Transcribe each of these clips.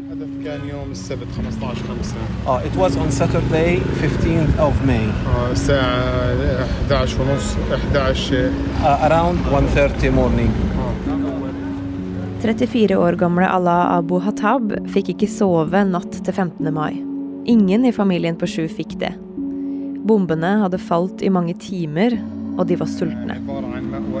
الهدف كان يوم السبت 15 5 Uh, it was on Saturday, 15th of May, آه، الساعة 11 ونص 11 uh, around 1.30 morning. 34 år gamle Allah Abu Hatab fikk ikke sove natt til 15. mai. Ingen i familien på sju fikk det. Bombene hadde falt i mange timer, og de var sultne.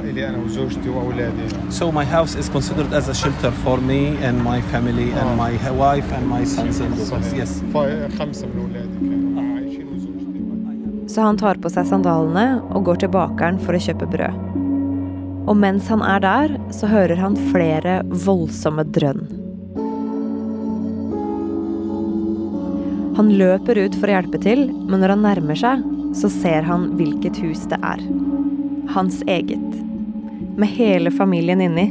عبارة عن مأوى إلي أنا وزوجتي وأولادي So my house is considered as a shelter for me and my family and my wife and my sons and daughters. Yes. ف- خمسة من أولادي كانوا عايشين وزوجتي Så han tar på seg sandalene og går til bakeren for å kjøpe brød. Og mens han er der, så hører han flere voldsomme drønn. Han løper ut for å hjelpe til, men når han nærmer seg, så ser han hvilket hus det er. Hans eget. med hele familien inni.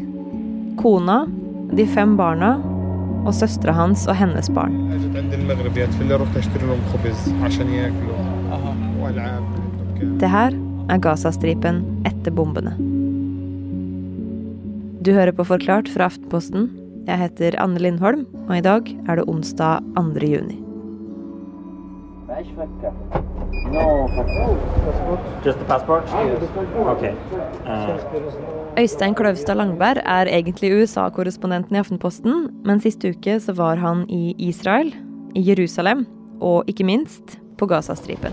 Kona, de fem barna og søstera hans og hennes barn. Det her er Gazastripen etter bombene. Du hører på Forklart fra Aftenposten. Jeg heter Anne Lindholm, og i dag er det onsdag 2. juni. Just the passport? Okay. Uh, Øystein Kløvstad Langberg er egentlig USA-korrespondenten i Aftenposten, men sist uke så var han i Israel, i Jerusalem og ikke minst på Gazastripen.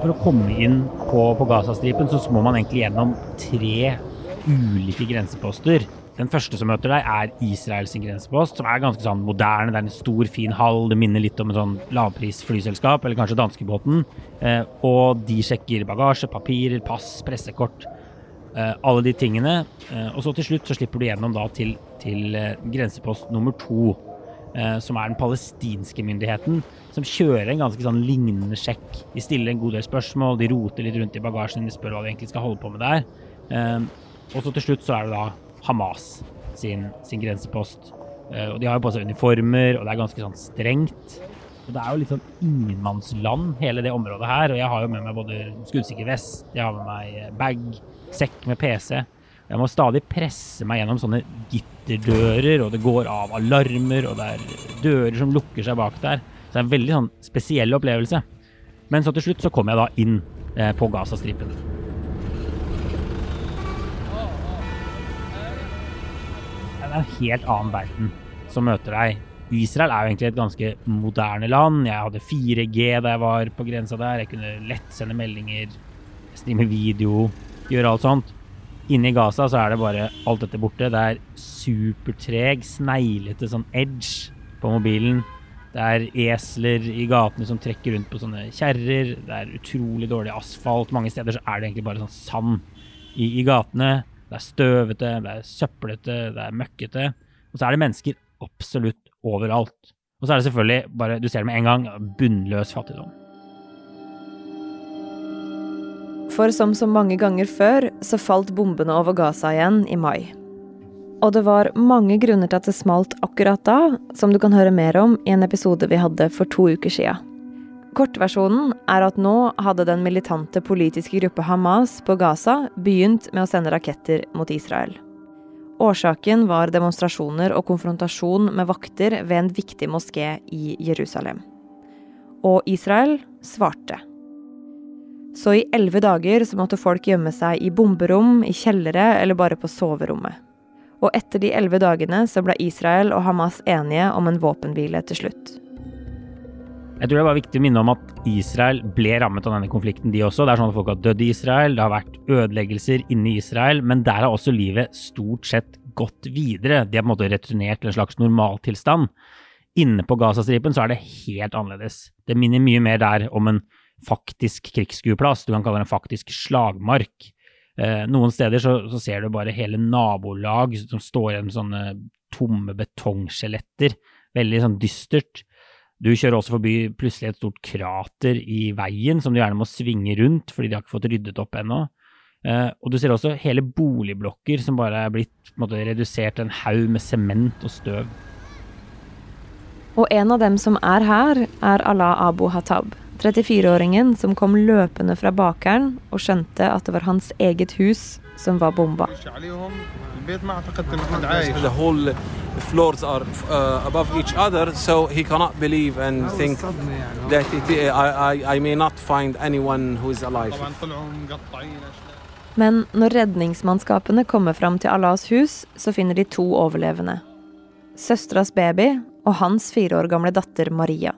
for å komme inn på, på Gazastripen, så må man egentlig gjennom tre ulike grenseposter. Den første som møter deg, er Israels grensepost, som er ganske sånn moderne. Det er en stor, fin hall. Det minner litt om en sånn lavprisflyselskap, eller kanskje danskebåten. Eh, og de sjekker bagasje, papirer, pass, pressekort. Eh, alle de tingene. Eh, og så til slutt så slipper du gjennom da til, til eh, grensepost nummer to. eh, som er den palestinske myndigheten, som kjører en ganske sånn lignende sjekk. De stiller en god del spørsmål, de roter litt rundt i bagasjen, de spør hva de egentlig skal holde på med der. Eh, og så til slutt så er det da Hamas sin, sin grensepost. Eh, og de har jo på seg uniformer, og det er ganske sånn strengt. Og det er jo litt sånn ingenmannsland, hele det området her. Og jeg har jo med meg både skuddsikker vest, jeg har med meg eh, bag, sekk med PC. Jeg må stadig presse meg gjennom sånne gitterdører, og det går av alarmer, og det er dører som lukker seg bak der. Så det er en veldig sånn spesiell opplevelse. Men så til slutt så kommer jeg da inn eh, på Gazastripen. Det er en helt annen verden som møter deg. Israel er jo egentlig et ganske moderne land. Jeg hadde 4G da jeg var på grensa der. Jeg kunne lett sende meldinger, streame video, gjøre alt sånt. Inne i Gaza så er det bare alt dette borte. Det er supertreg, sneglete sånn edge på mobilen. Det er esler i gatene som trekker rundt på sånne kjerrer. Det er utrolig dårlig asfalt. Mange steder så er det egentlig bare sånn sand i, i gatene. Det er støvete, det er søplete, det er møkkete. Og så er det mennesker absolutt overalt. Og så er det selvfølgelig bare, du ser det med en gang, bunnløs fattigdom. For som så mange ganger før, så falt bombene over Gaza igjen i mai. Og det var mange grunner til at det smalt akkurat da, som du kan høre mer om i en episode vi hadde for to uker sia. Kortversjonen er at nå hadde den militante politiske gruppe Hamas på Gaza begynt med å sende raketter mot Israel. Årsaken var demonstrasjoner og konfrontasjon med vakter ved en viktig moské i Jerusalem. Og Israel svarte. Så i elleve dager så måtte folk gjemme seg i bomberom, i kjellere eller bare på soverommet. Og etter de elleve dagene så ble Israel og Hamas enige om en våpenhvile til slutt. Jeg tror det var viktig å minne om at Israel ble rammet av denne konflikten, de også. Det er sånn at folk har dødd i Israel, det har vært ødeleggelser inne i Israel, men der har også livet stort sett gått videre. De har på en måte returnert til en slags normaltilstand. Inne på Gazastripen så er det helt annerledes. Det minner mye mer der om en faktisk krigsskueplass, du kan kalle det en faktisk slagmark. Eh, noen steder så, så ser du bare hele nabolag som står igjen med sånne tomme betongskjeletter. Veldig sånn dystert. Du kjører også forbi plutselig et stort krater i veien som du gjerne må svinge rundt fordi de har ikke fått ryddet opp ennå. Eh, og du ser også hele boligblokker som bare er blitt måte, redusert til en haug med sement og støv. Og en av dem som er her, er Allah Abu Hatab. 34-åringen som kom løpende fra bakeren og skjønte at det var hans eget hus som var bomba. Men når redningsmannskapene kommer fram til Allahs hus, så finner de to overlevende. Søsteras baby og hans fire år gamle datter Maria.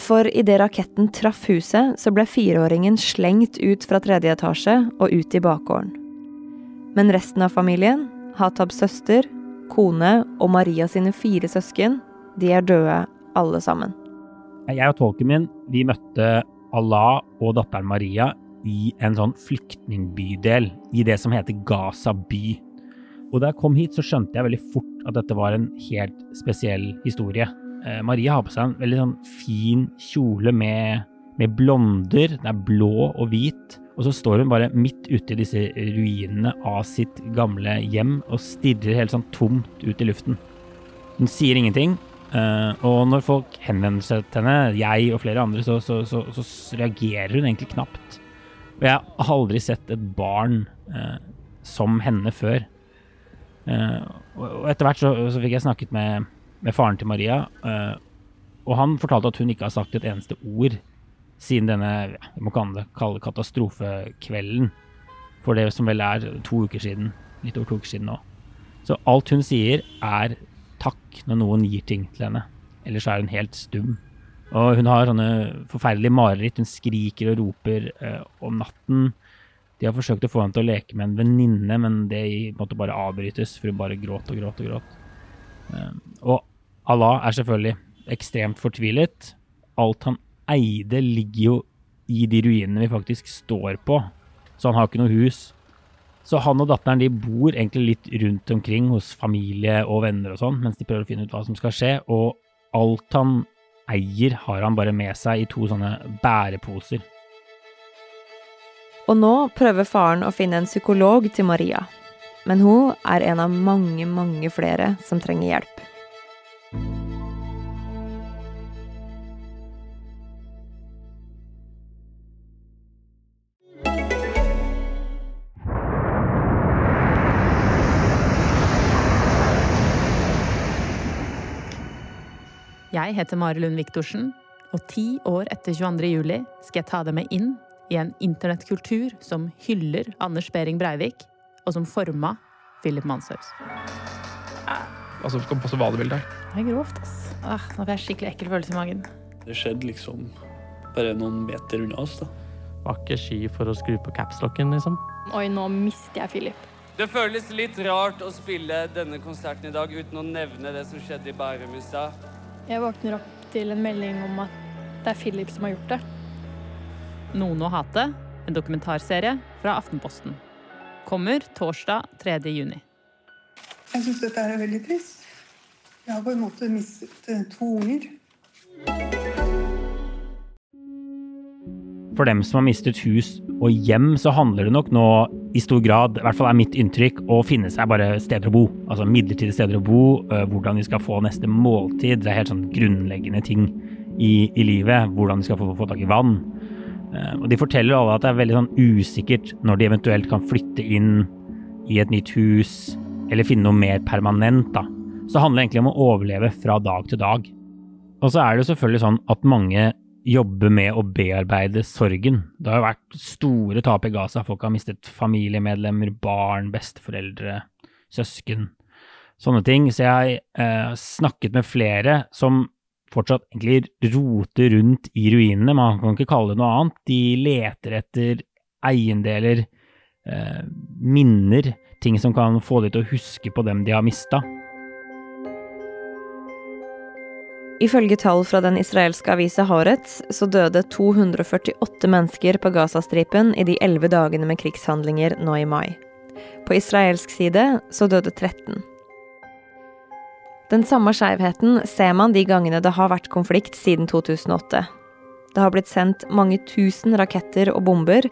For idet raketten traff huset, så ble fireåringen slengt ut fra tredje etasje og ut i bakgården. Men resten av familien, Hatabs søster, kone og Maria sine fire søsken, de er døde alle sammen. Jeg og tolken min vi møtte Allah og datteren Maria i en sånn flyktningbydel i det som heter Gaza by. Og da jeg kom hit, så skjønte jeg veldig fort at dette var en helt spesiell historie. Eh, Maria har på seg en veldig sånn fin kjole med, med blonder. Den er blå og hvit. Og så står hun bare midt ute i disse ruinene av sitt gamle hjem og stirrer helt sånn tomt ut i luften. Hun sier ingenting, eh, og når folk henvender seg til henne, jeg og flere andre, så, så, så, så reagerer hun egentlig knapt. Og jeg har aldri sett et barn eh, som henne før. Eh, og, etter hvert så fikk jeg snakket med, med faren til Maria, eh, og han fortalte at hun ikke har sagt et eneste ord siden denne vi må kalle katastrofekvelden. For det som vel er to uker siden. Litt over to uker siden nå. Så alt hun sier, er takk når noen gir ting til henne. Ellers er hun helt stum. Og hun har sånne forferdelige mareritt. Hun skriker og roper eh, om natten. De har forsøkt å få henne til å leke med en venninne, men det måtte bare avbrytes, for hun bare gråt og gråt og gråt. Eh, og Allah er selvfølgelig ekstremt fortvilet. Alt han eide, ligger jo i de ruinene vi faktisk står på, så han har ikke noe hus. Så han og datteren de bor egentlig litt rundt omkring hos familie og venner og sånn, mens de prøver å finne ut hva som skal skje. Og alt han eier, har han bare med seg i to sånne bæreposer. Og nå prøver faren å finne en psykolog til Maria. Men hun er en av mange, mange flere som trenger hjelp. Jeg heter Mari Lund Viktorsen, og ti år etter 22. juli skal jeg ta deg med inn i en internettkultur som hyller Anders Behring Breivik, og som forma Philip Manshaus. Altså, skal passe vadebildet her. Det er grovt, ass. Ah, nå får jeg skikkelig ekkel følelse i magen. Det skjedde liksom bare noen meter unna oss, da. Var ikke sky for å skru på capslocken, liksom. Oi, nå mister jeg Philip. Det føles litt rart å spille denne konserten i dag uten å nevne det som skjedde i Bærum i stad. Jeg våkner opp til en melding om at det er Philip som har gjort det. Noen å hate, en dokumentarserie fra Aftenposten. Kommer torsdag 3. juni. Jeg syns dette er veldig trist. Jeg har på en måte mistet eh, to unger. For dem som har mistet hus og hjem, så handler det nok nå i stor grad, i hvert fall er mitt inntrykk, å finne seg bare steder å bo. Altså midlertidige steder å bo, øh, hvordan vi skal få neste måltid. Det er helt sånn grunnleggende ting i, i livet. Hvordan de skal få, få tak i vann. Eh, Og de forteller alle at det er veldig sånn usikkert når de eventuelt kan flytte inn i et nytt hus, eller finne noe mer permanent, da. Så det handler egentlig om å overleve fra dag til dag. Og så er det selvfølgelig sånn at mange jobber med å bearbeide sorgen. Det har jo vært store tap i Gaza. Folk har mistet familiemedlemmer, barn, besteforeldre, søsken. Sånne ting. Så jeg eh, har snakket med flere som fortsatt egentlig roter rundt i ruinene. Man kan ikke kalle det noe annet. De leter etter eiendeler, eh, minner, ting som kan få dem til å huske på dem de har mista. Ifølge tall fra den israelske avisa Haaretz så døde 248 mennesker på Gazastripen i de elleve dagene med krigshandlinger nå i mai. På israelsk side så døde 13. Den samme skeivheten ser man de gangene det har vært konflikt siden 2008. Det har blitt sendt mange tusen raketter og bomber,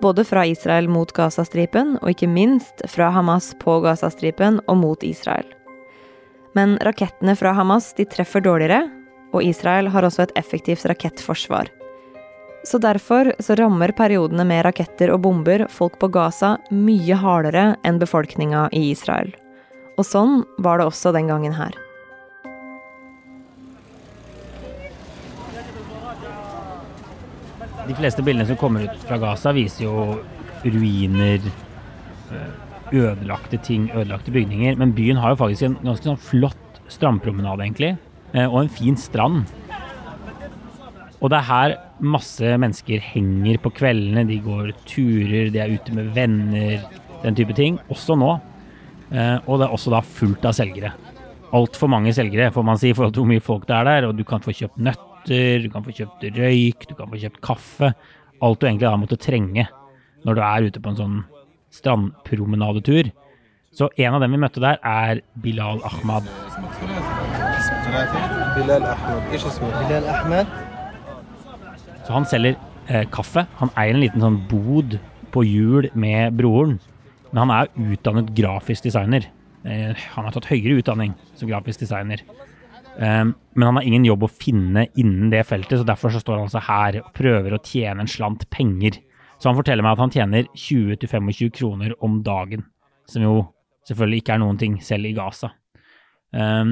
både fra Israel mot Gazastripen, og ikke minst fra Hamas på Gazastripen og mot Israel. Men rakettene fra Hamas de treffer dårligere, og Israel har også et effektivt rakettforsvar. Så derfor så rammer periodene med raketter og bomber folk på Gaza mye hardere enn befolkninga i Israel. Og sånn var det også den gangen her. De fleste bildene som kommer ut fra Gaza, viser jo ruiner, eh, ødelagte ting, ødelagte bygninger. Men byen har jo faktisk en ganske sånn flott strandpromenade, egentlig. Eh, og en fin strand. Og det er her masse mennesker henger på kveldene. De går turer, de er ute med venner, den type ting. Også nå. Eh, og det er også da fullt av selgere. Altfor mange selgere, får man si, i forhold til hvor mye folk det er der. Og du kan få kjøpt nøtter, du kan få kjøpt røyk, du kan få kjøpt kaffe. Alt du egentlig da måtte trenge når du er ute på en sånn strandpromenadetur. Så en av dem vi møtte der, er Bilal Ahmad. Så han selger eh, kaffe. Han eier en liten sånn bod på hjul med broren. Men han er utdannet grafisk designer. Eh, han har tatt høyere utdanning som grafisk designer. Eh, men han har ingen jobb å finne innen det feltet, så derfor så står han altså her og prøver å tjene en slant penger Så han forteller meg at han tjener 20-25 kroner om dagen. Som jo selvfølgelig ikke er noen ting, selv i Gaza. Eh,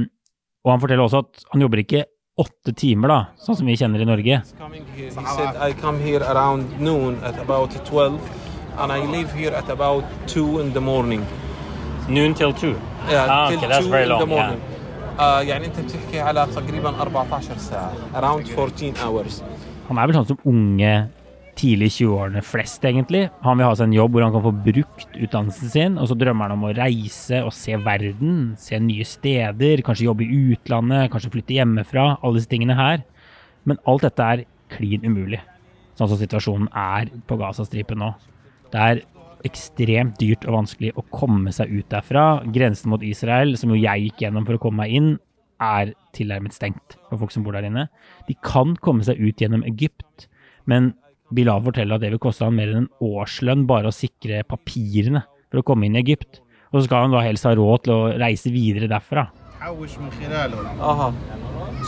og han forteller også at han jobber ikke åtte timer, da, sånn som vi kjenner i Norge. Coming here, he said I come here around noon at about 12 and I leave here at about 2 in the morning. Noon till 2? Yeah, Ah, till okay, that's 2 very in the long, yeah. morning. آه يعني انت بتحكي على تقريبا 14 ساعة around 14 hours. Han er vel sånn som unge, tidlig i 20-årene flest, egentlig. Han vil ha seg en jobb hvor han kan få brukt utdannelsen sin, og så drømmer han om å reise og se verden, se nye steder, kanskje jobbe i utlandet, kanskje flytte hjemmefra, alle disse tingene her. Men alt dette er klin umulig, sånn som situasjonen er på Gazastripen nå. Det er ekstremt dyrt og vanskelig å komme seg ut derfra. Grensen mot Israel, som jo jeg gikk gjennom for å komme meg inn, er tilnærmet stengt for folk som bor der inne. De kan komme seg ut gjennom Egypt, men Bilal forteller at det vil koste han mer enn en årslønn bare å sikre papirene for å komme inn i Egypt. Og så skal han da helst ha råd til å reise videre derfra.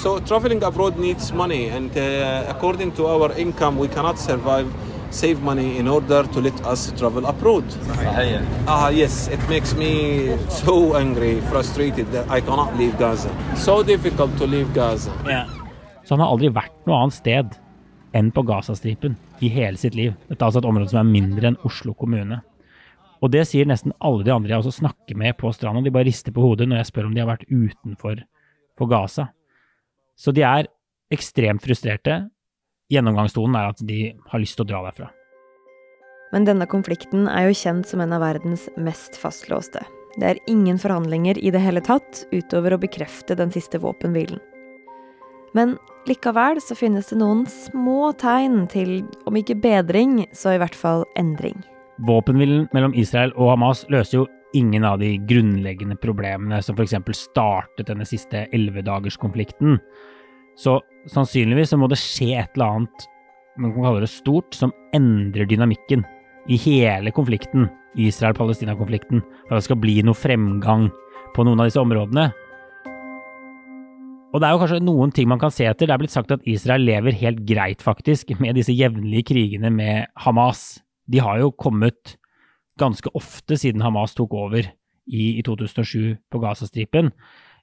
So traveling abroad needs money, and uh, according to our income, we cannot survive, save money in order to let us travel abroad. Ah, yes, it makes me so angry, frustrated that I cannot leave Gaza. So difficult to leave Gaza. Så han har aldri vært noe annet sted enn på Gazastripen i hele sitt liv. Dette er altså et område som er mindre enn Oslo kommune. Og det sier nesten alle de andre jeg også snakker med på stranda. De bare rister på hodet når jeg spør om de har vært utenfor på Gaza. Så de er ekstremt frustrerte. Gjennomgangstonen er at de har lyst til å dra derfra. Men denne konflikten er jo kjent som en av verdens mest fastlåste. Det er ingen forhandlinger i det hele tatt, utover å bekrefte den siste våpenhvilen. Men likevel så finnes det noen små tegn til, om ikke bedring, så i hvert fall endring. Våpenhvilen mellom Israel og Hamas løser jo ingen av de grunnleggende problemene som f.eks. startet denne siste ellevedagerskonflikten. Så sannsynligvis så må det skje et eller annet man kan kalle det stort, som endrer dynamikken i hele konflikten, Israel-Palestina-konflikten, for at det skal bli noe fremgang på noen av disse områdene. Og det er jo kanskje noen ting man kan se etter. Det er blitt sagt at Israel lever helt greit, faktisk, med disse jevnlige krigene med Hamas. De har jo kommet ganske ofte siden Hamas tok over i, i 2007 på Gazastripen.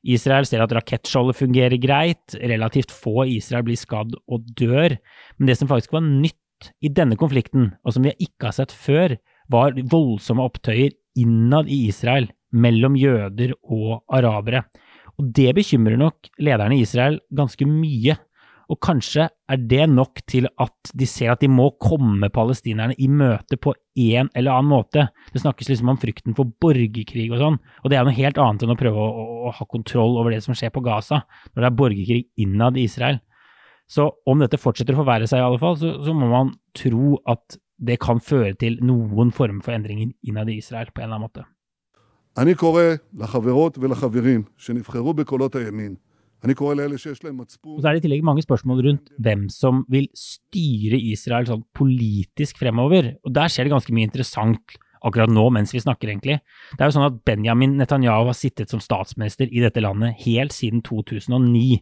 Israel ser at rakettskjoldet fungerer greit, relativt få i Israel blir skadd og dør. Men det som faktisk var nytt i denne konflikten, og som vi ikke har sett før, var voldsomme opptøyer innad i Israel mellom jøder og arabere. Og det bekymrer nok lederne i Israel ganske mye. Og kanskje er det nok til at de ser at de må komme palestinerne i møte på en eller annen måte. Det snakkes liksom om frykten for borgerkrig og sånn, og det er noe helt annet enn å prøve å, å, å ha kontroll over det som skjer på Gaza, når det er borgerkrig innad i Israel. Så om dette fortsetter å forverre seg, i alle fall, så, så må man tro at det kan føre til noen form for endringer innad i Israel på en eller annen måte. אני קורא לחברות ולחברים שנבחרו בקולות הימין, אני קורא לאלה שיש להם מצפון... Og så er det i tillegg mange spørsmål rundt hvem som vil styre Israel sånn politisk fremover. Og der skjer det ganske mye interessant akkurat nå mens vi snakker, egentlig. Det er jo sånn at Benjamin Netanyahu har sittet som statsminister i dette landet helt siden 2009.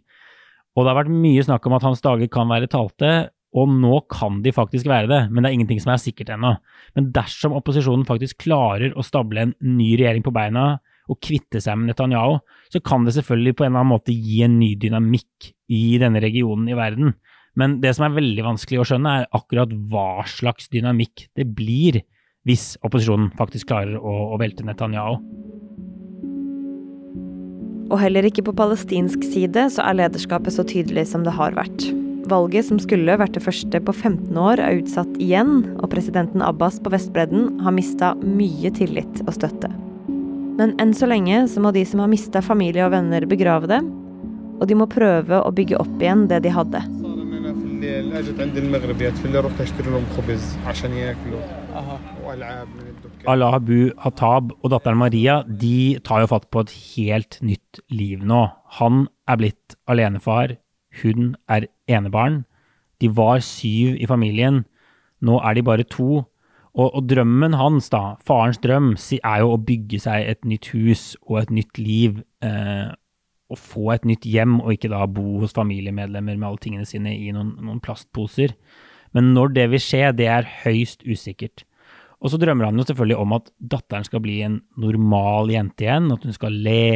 Og det har vært mye snakk om at hans dager kan være talte, og nå kan de faktisk være det, men det er ingenting som er sikkert ennå. Men dersom opposisjonen faktisk klarer å stable en ny regjering på beina, og kvitte seg med Netanyahu, så kan det selvfølgelig på en eller annen måte gi en ny dynamikk i denne regionen i verden. Men det som er veldig vanskelig å skjønne, er akkurat hva slags dynamikk det blir hvis opposisjonen faktisk klarer å, å velte Netanyahu. Og heller ikke på palestinsk side så er lederskapet så tydelig som det har vært. Valget som skulle vært det første på 15 år, er utsatt igjen, og presidenten Abbas på Vestbredden har mista mye tillit og støtte. Men enn så lenge så må de som har mista familie og venner, begrave det. Og de må prøve å bygge opp igjen det de hadde. Allah Abu Hatab og datteren Maria de tar jo fatt på et helt nytt liv nå. Han er blitt alenefar, hun er enebarn. De var syv i familien, nå er de bare to. Og, og, drømmen hans, da, farens drøm, er jo å bygge seg et nytt hus og et nytt liv. Eh, og få et nytt hjem, og ikke da bo hos familiemedlemmer med alle tingene sine i noen, noen plastposer. Men når det vil skje, det er høyst usikkert. Og så drømmer han jo selvfølgelig om at datteren skal bli en normal jente igjen. At hun skal le,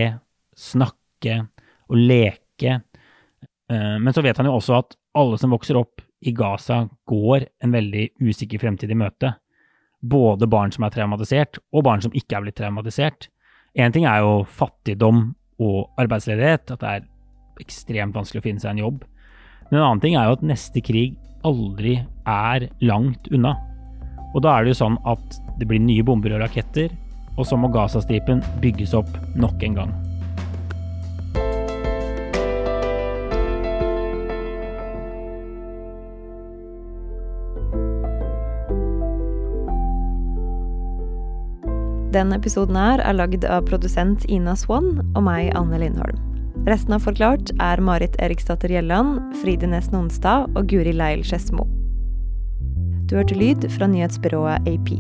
snakke og leke. Eh, men så vet han jo også at alle som vokser opp i Gaza, går en veldig usikker fremtid i møte både barn som er traumatisert, og barn som ikke er blitt traumatisert. Én ting er jo fattigdom og arbeidsledighet, at det er ekstremt vanskelig å finne seg en jobb. Men en annen ting er jo at neste krig aldri er langt unna. Og da er det jo sånn at det blir nye bomber og raketter, og så må Gazastripen bygges opp nok en gang. Denne episoden her er lagd av produsent Ina Swann og meg, Anne Lindholm. Resten av Forklart er Marit Eriksdatter Gjelland, Fride Næss Nonstad og Guri Leil Skedsmo. Du hørte lyd fra nyhetsbyrået AP.